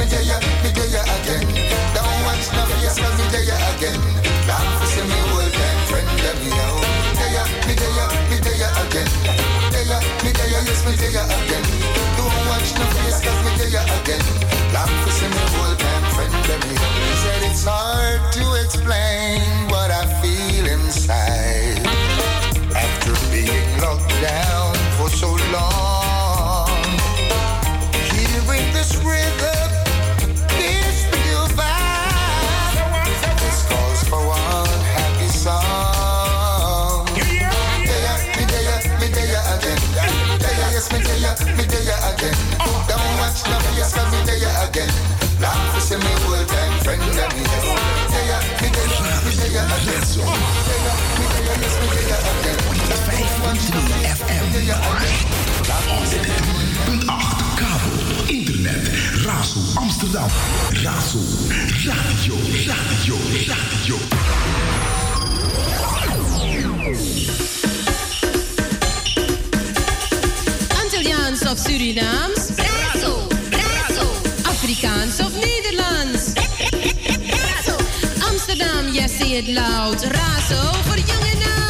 me tell ya, me tell ya again. Don't watch no face, cause me tell ya again. For see me old time friend, let me out. Tell ya, me tell ya, me tell ya again. Tell ya, me tell ya, yes, me tell ya again. Don't watch no face, cause me tell ya again. For see me old time friend, let me out. He said it's hard to explain what I feel inside after being locked down for so long. Amsterdam, Razo, radio, radio, radio. Antilliaans of Surinaams? Razo, razo, Afrikaans of Nederlands? razo. Amsterdam, yes, say it loud. Razo voor jong en oud.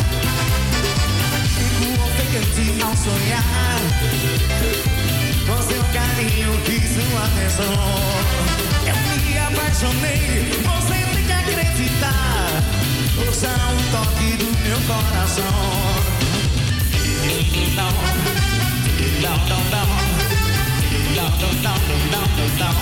gigante ao sonhar. Com é seu carinho que sua atenção. Eu me apaixonei, você tem que acreditar. Ouça um toque do meu coração. Então, então, então, então, então, então, então, então,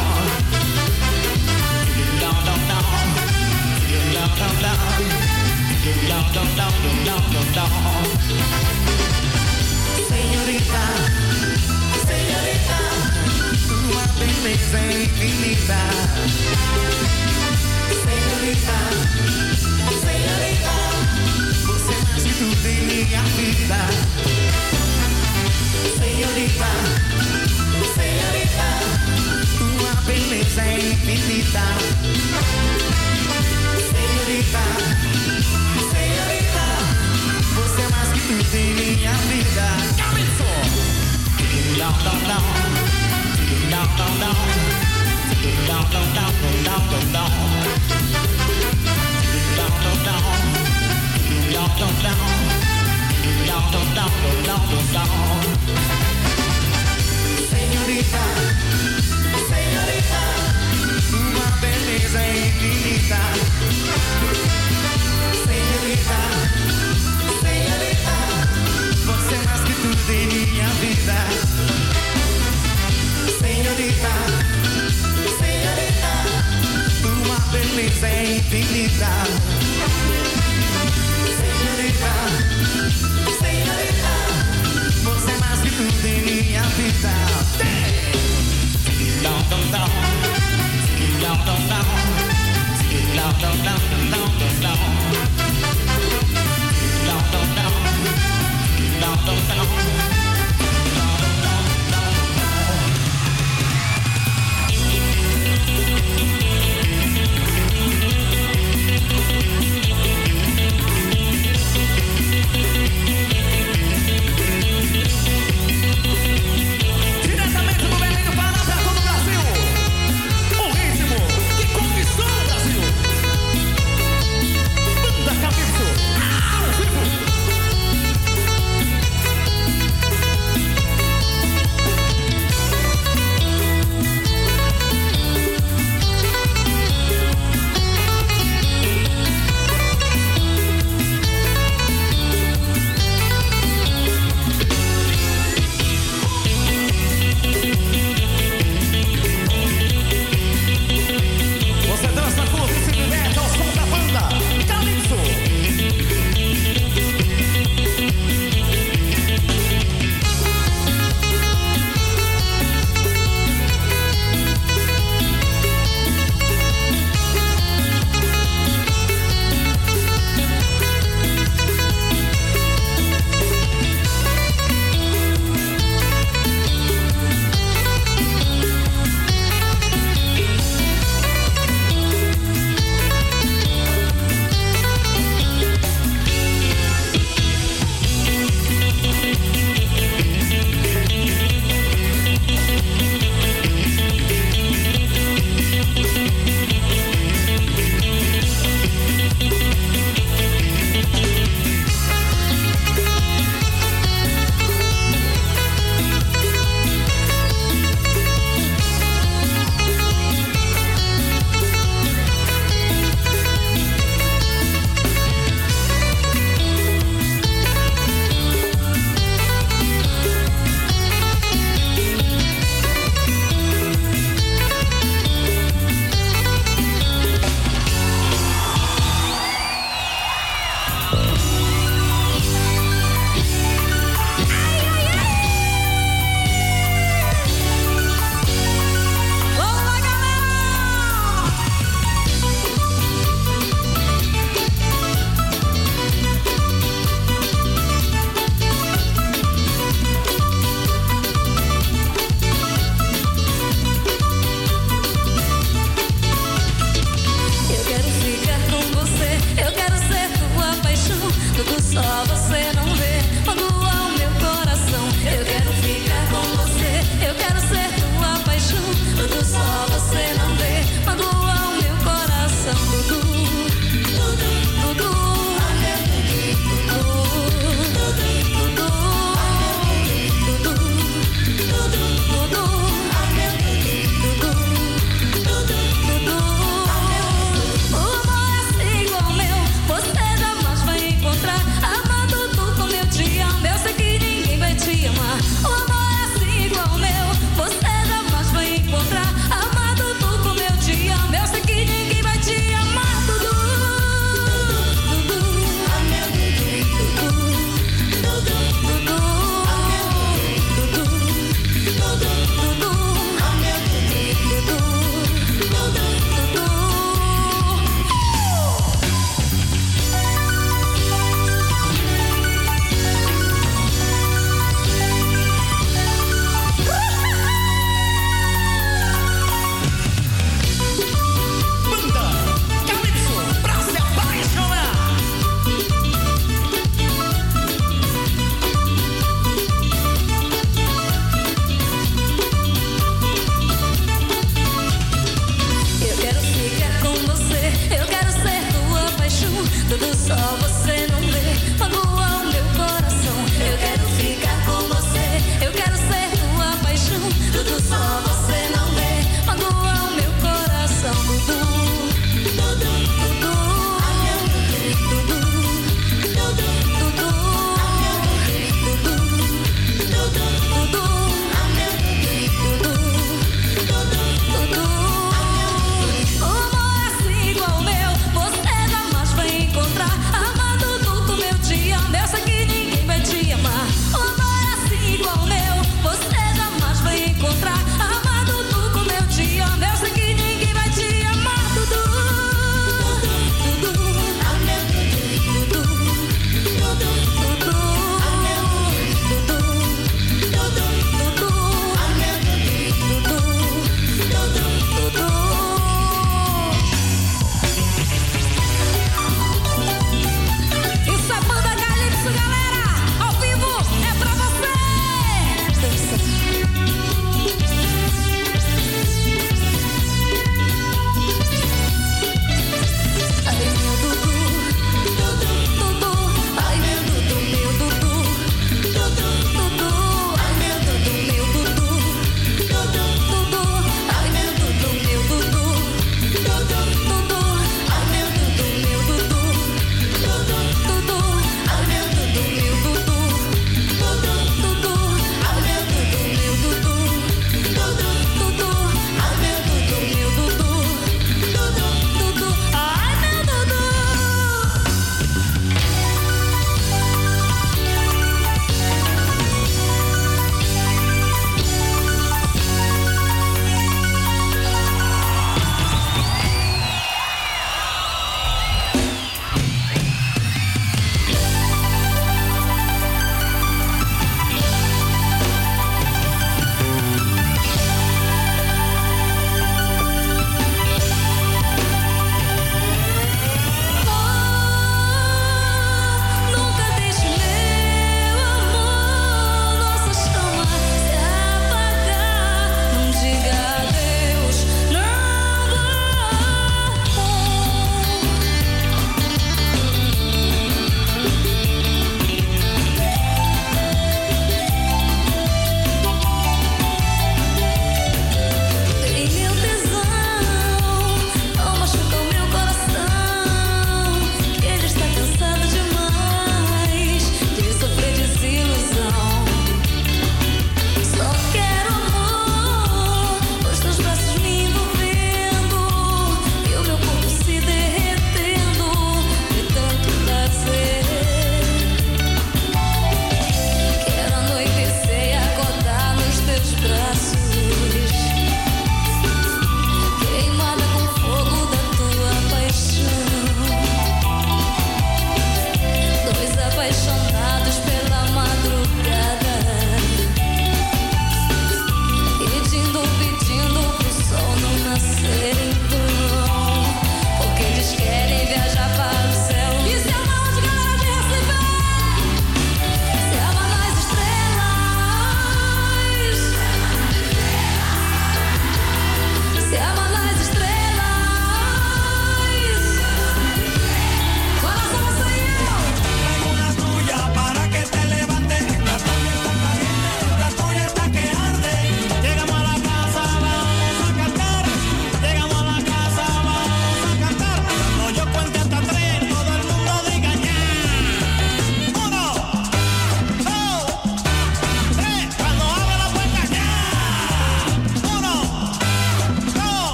então, então, então, então, então, senhorita, senhorita, sua beleza é infinita. Senhorita, senhorita, você é mais tudo em minha vida. Senhorita, senhorita, sua beleza é infinita. Senhorita.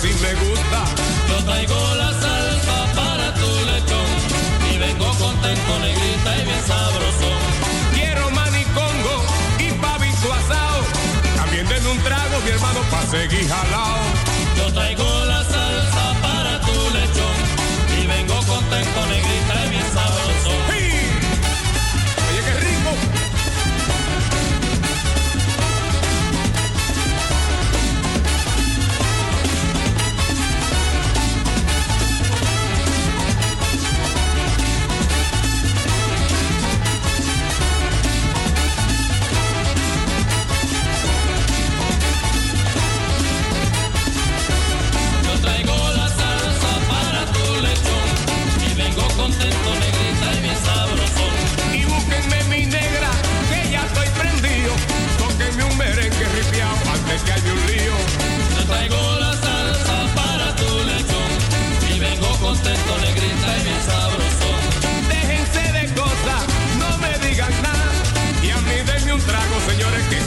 así me gusta. Yo traigo la salsa para tu lechón y vengo contento, negrita y bien sabroso. Quiero manicongo y pavico asado. También denme un trago, mi hermano, pa' seguir jalao. Yo traigo la salsa para tu lechón y vengo contento, negrita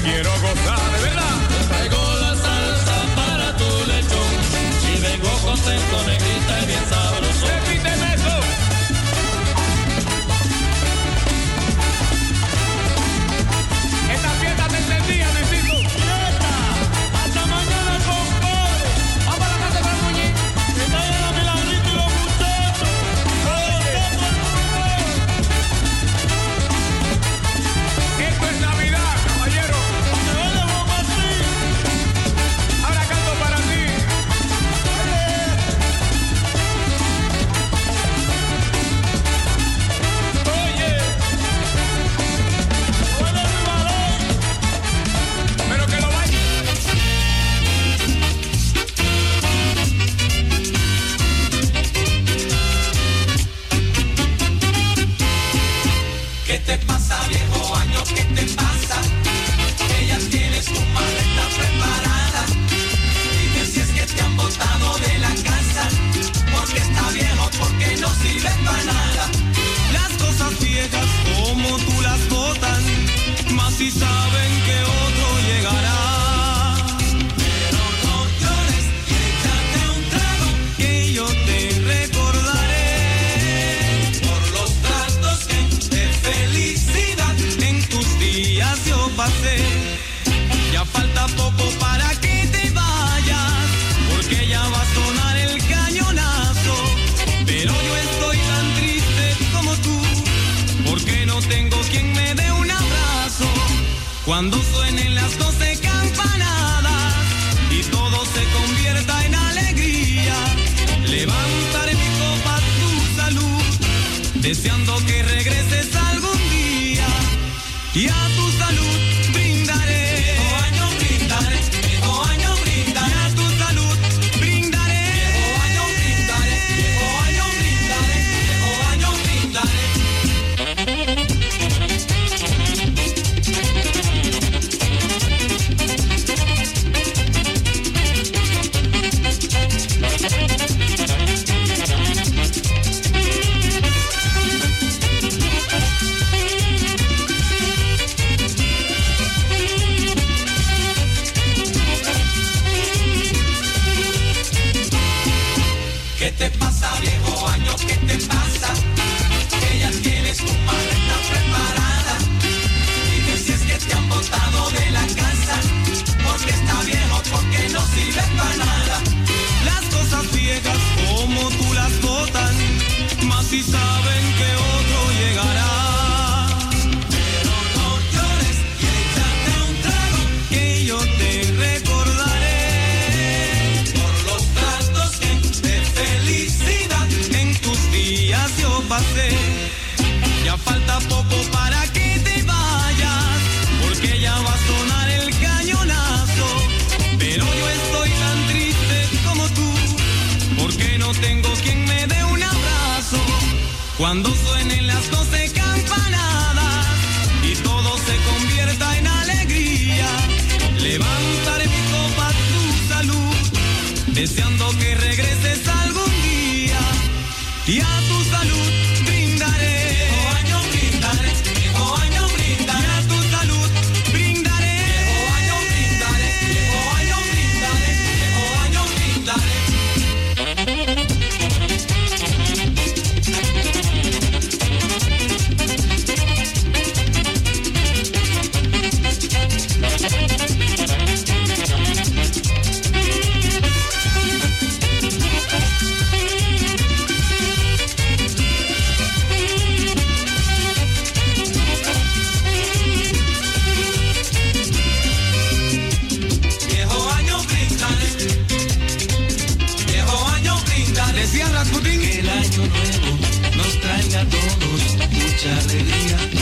Quiero Que el año nuevo nos traiga a todos mucha alegría.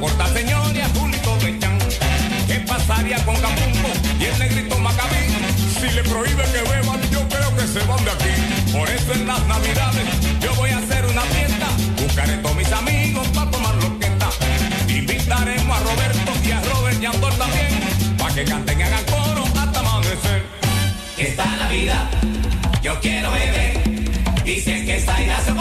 Corta señor y azulito de chan. ¿Qué pasaría con Capumbo y el negrito Macabí? Si le prohíbe que beban, yo creo que se van de aquí. Por eso en las navidades yo voy a hacer una fiesta. Buscaré a todos mis amigos para tomar lo que está. Invitaremos a Roberto y a Robert y Andor también. Para que canten y hagan coro hasta amanecer. Esta Navidad yo quiero beber. Dicen que esta idea se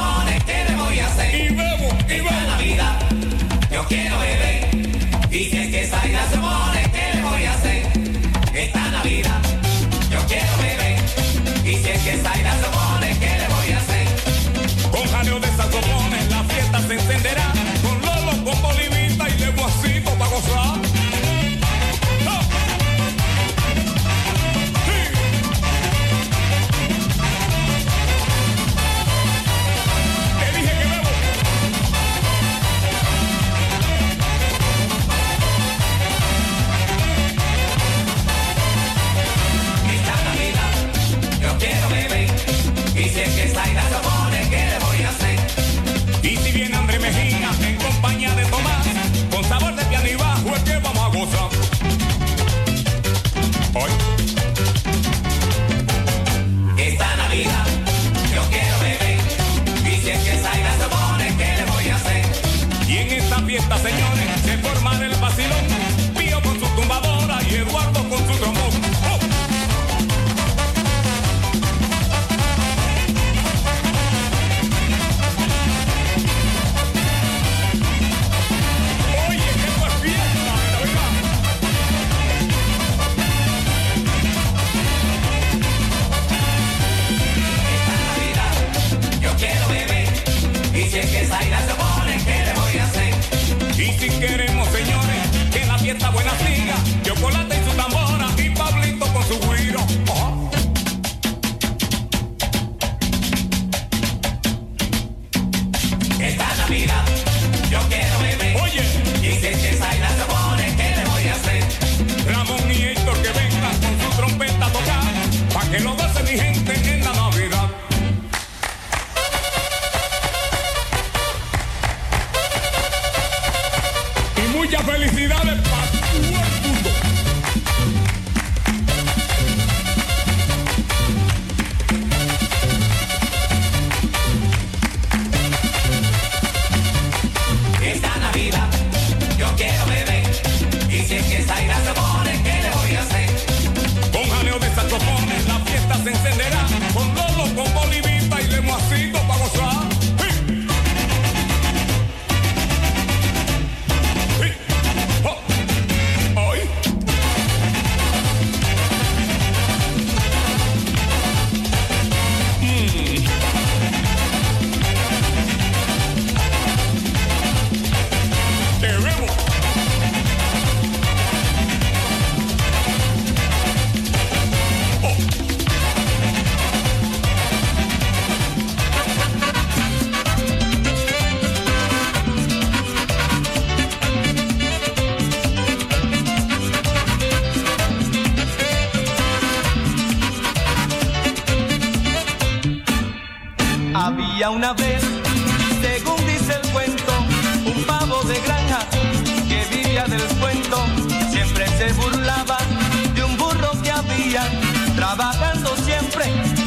trabajando siempre,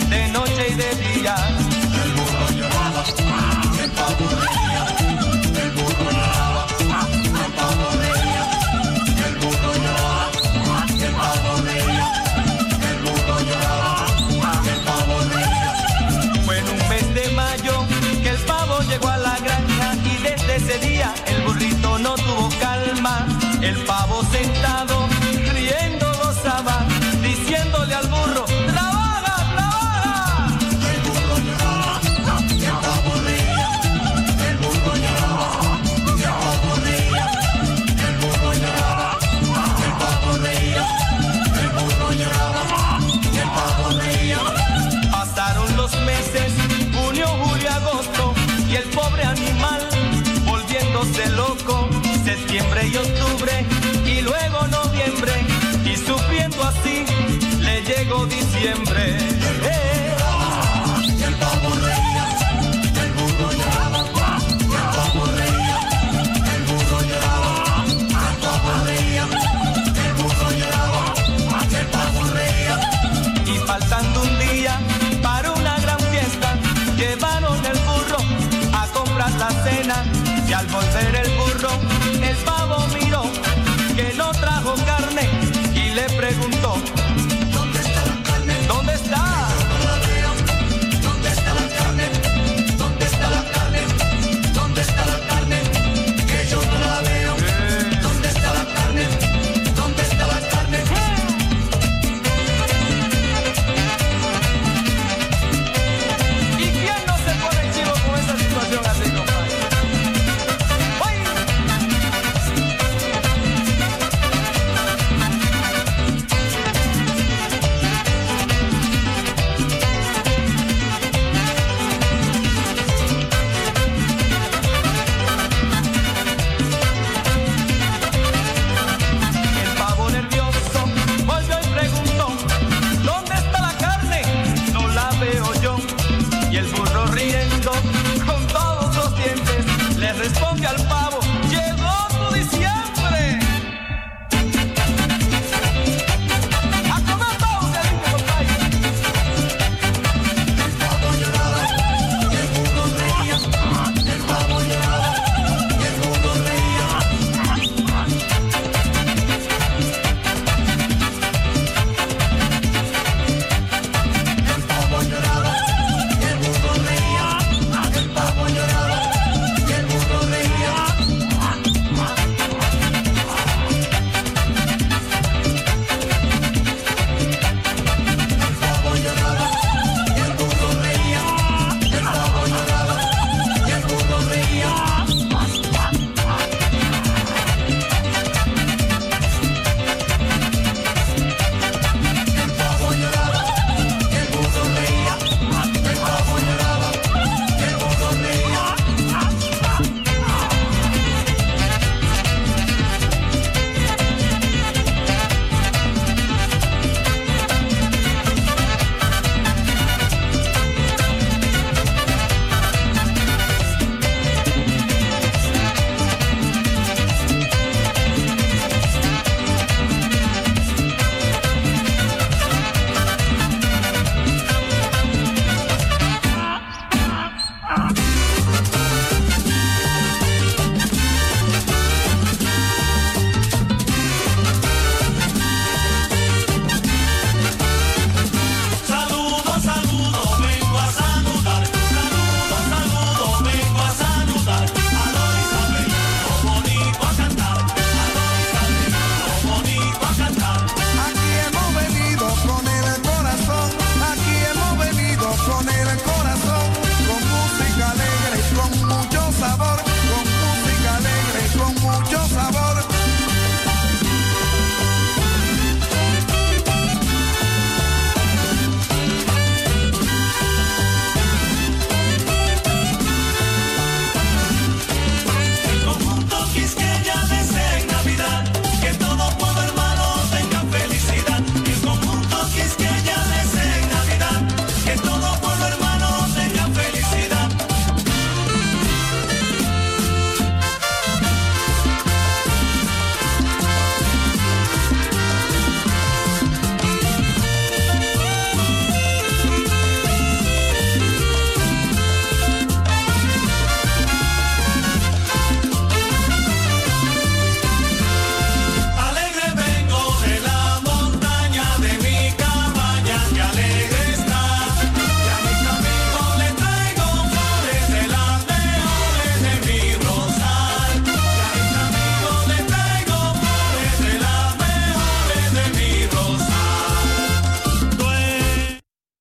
de noche y de día. El burro lloraba, el pavo reía, el burro lloraba, el pavo reía, el burro lloraba, el pavo reía, el burro lloraba, el pavo reía. Fue en un mes de mayo que el pavo llegó a la granja y desde ese día el burrito no tuvo calma, el pavo sentado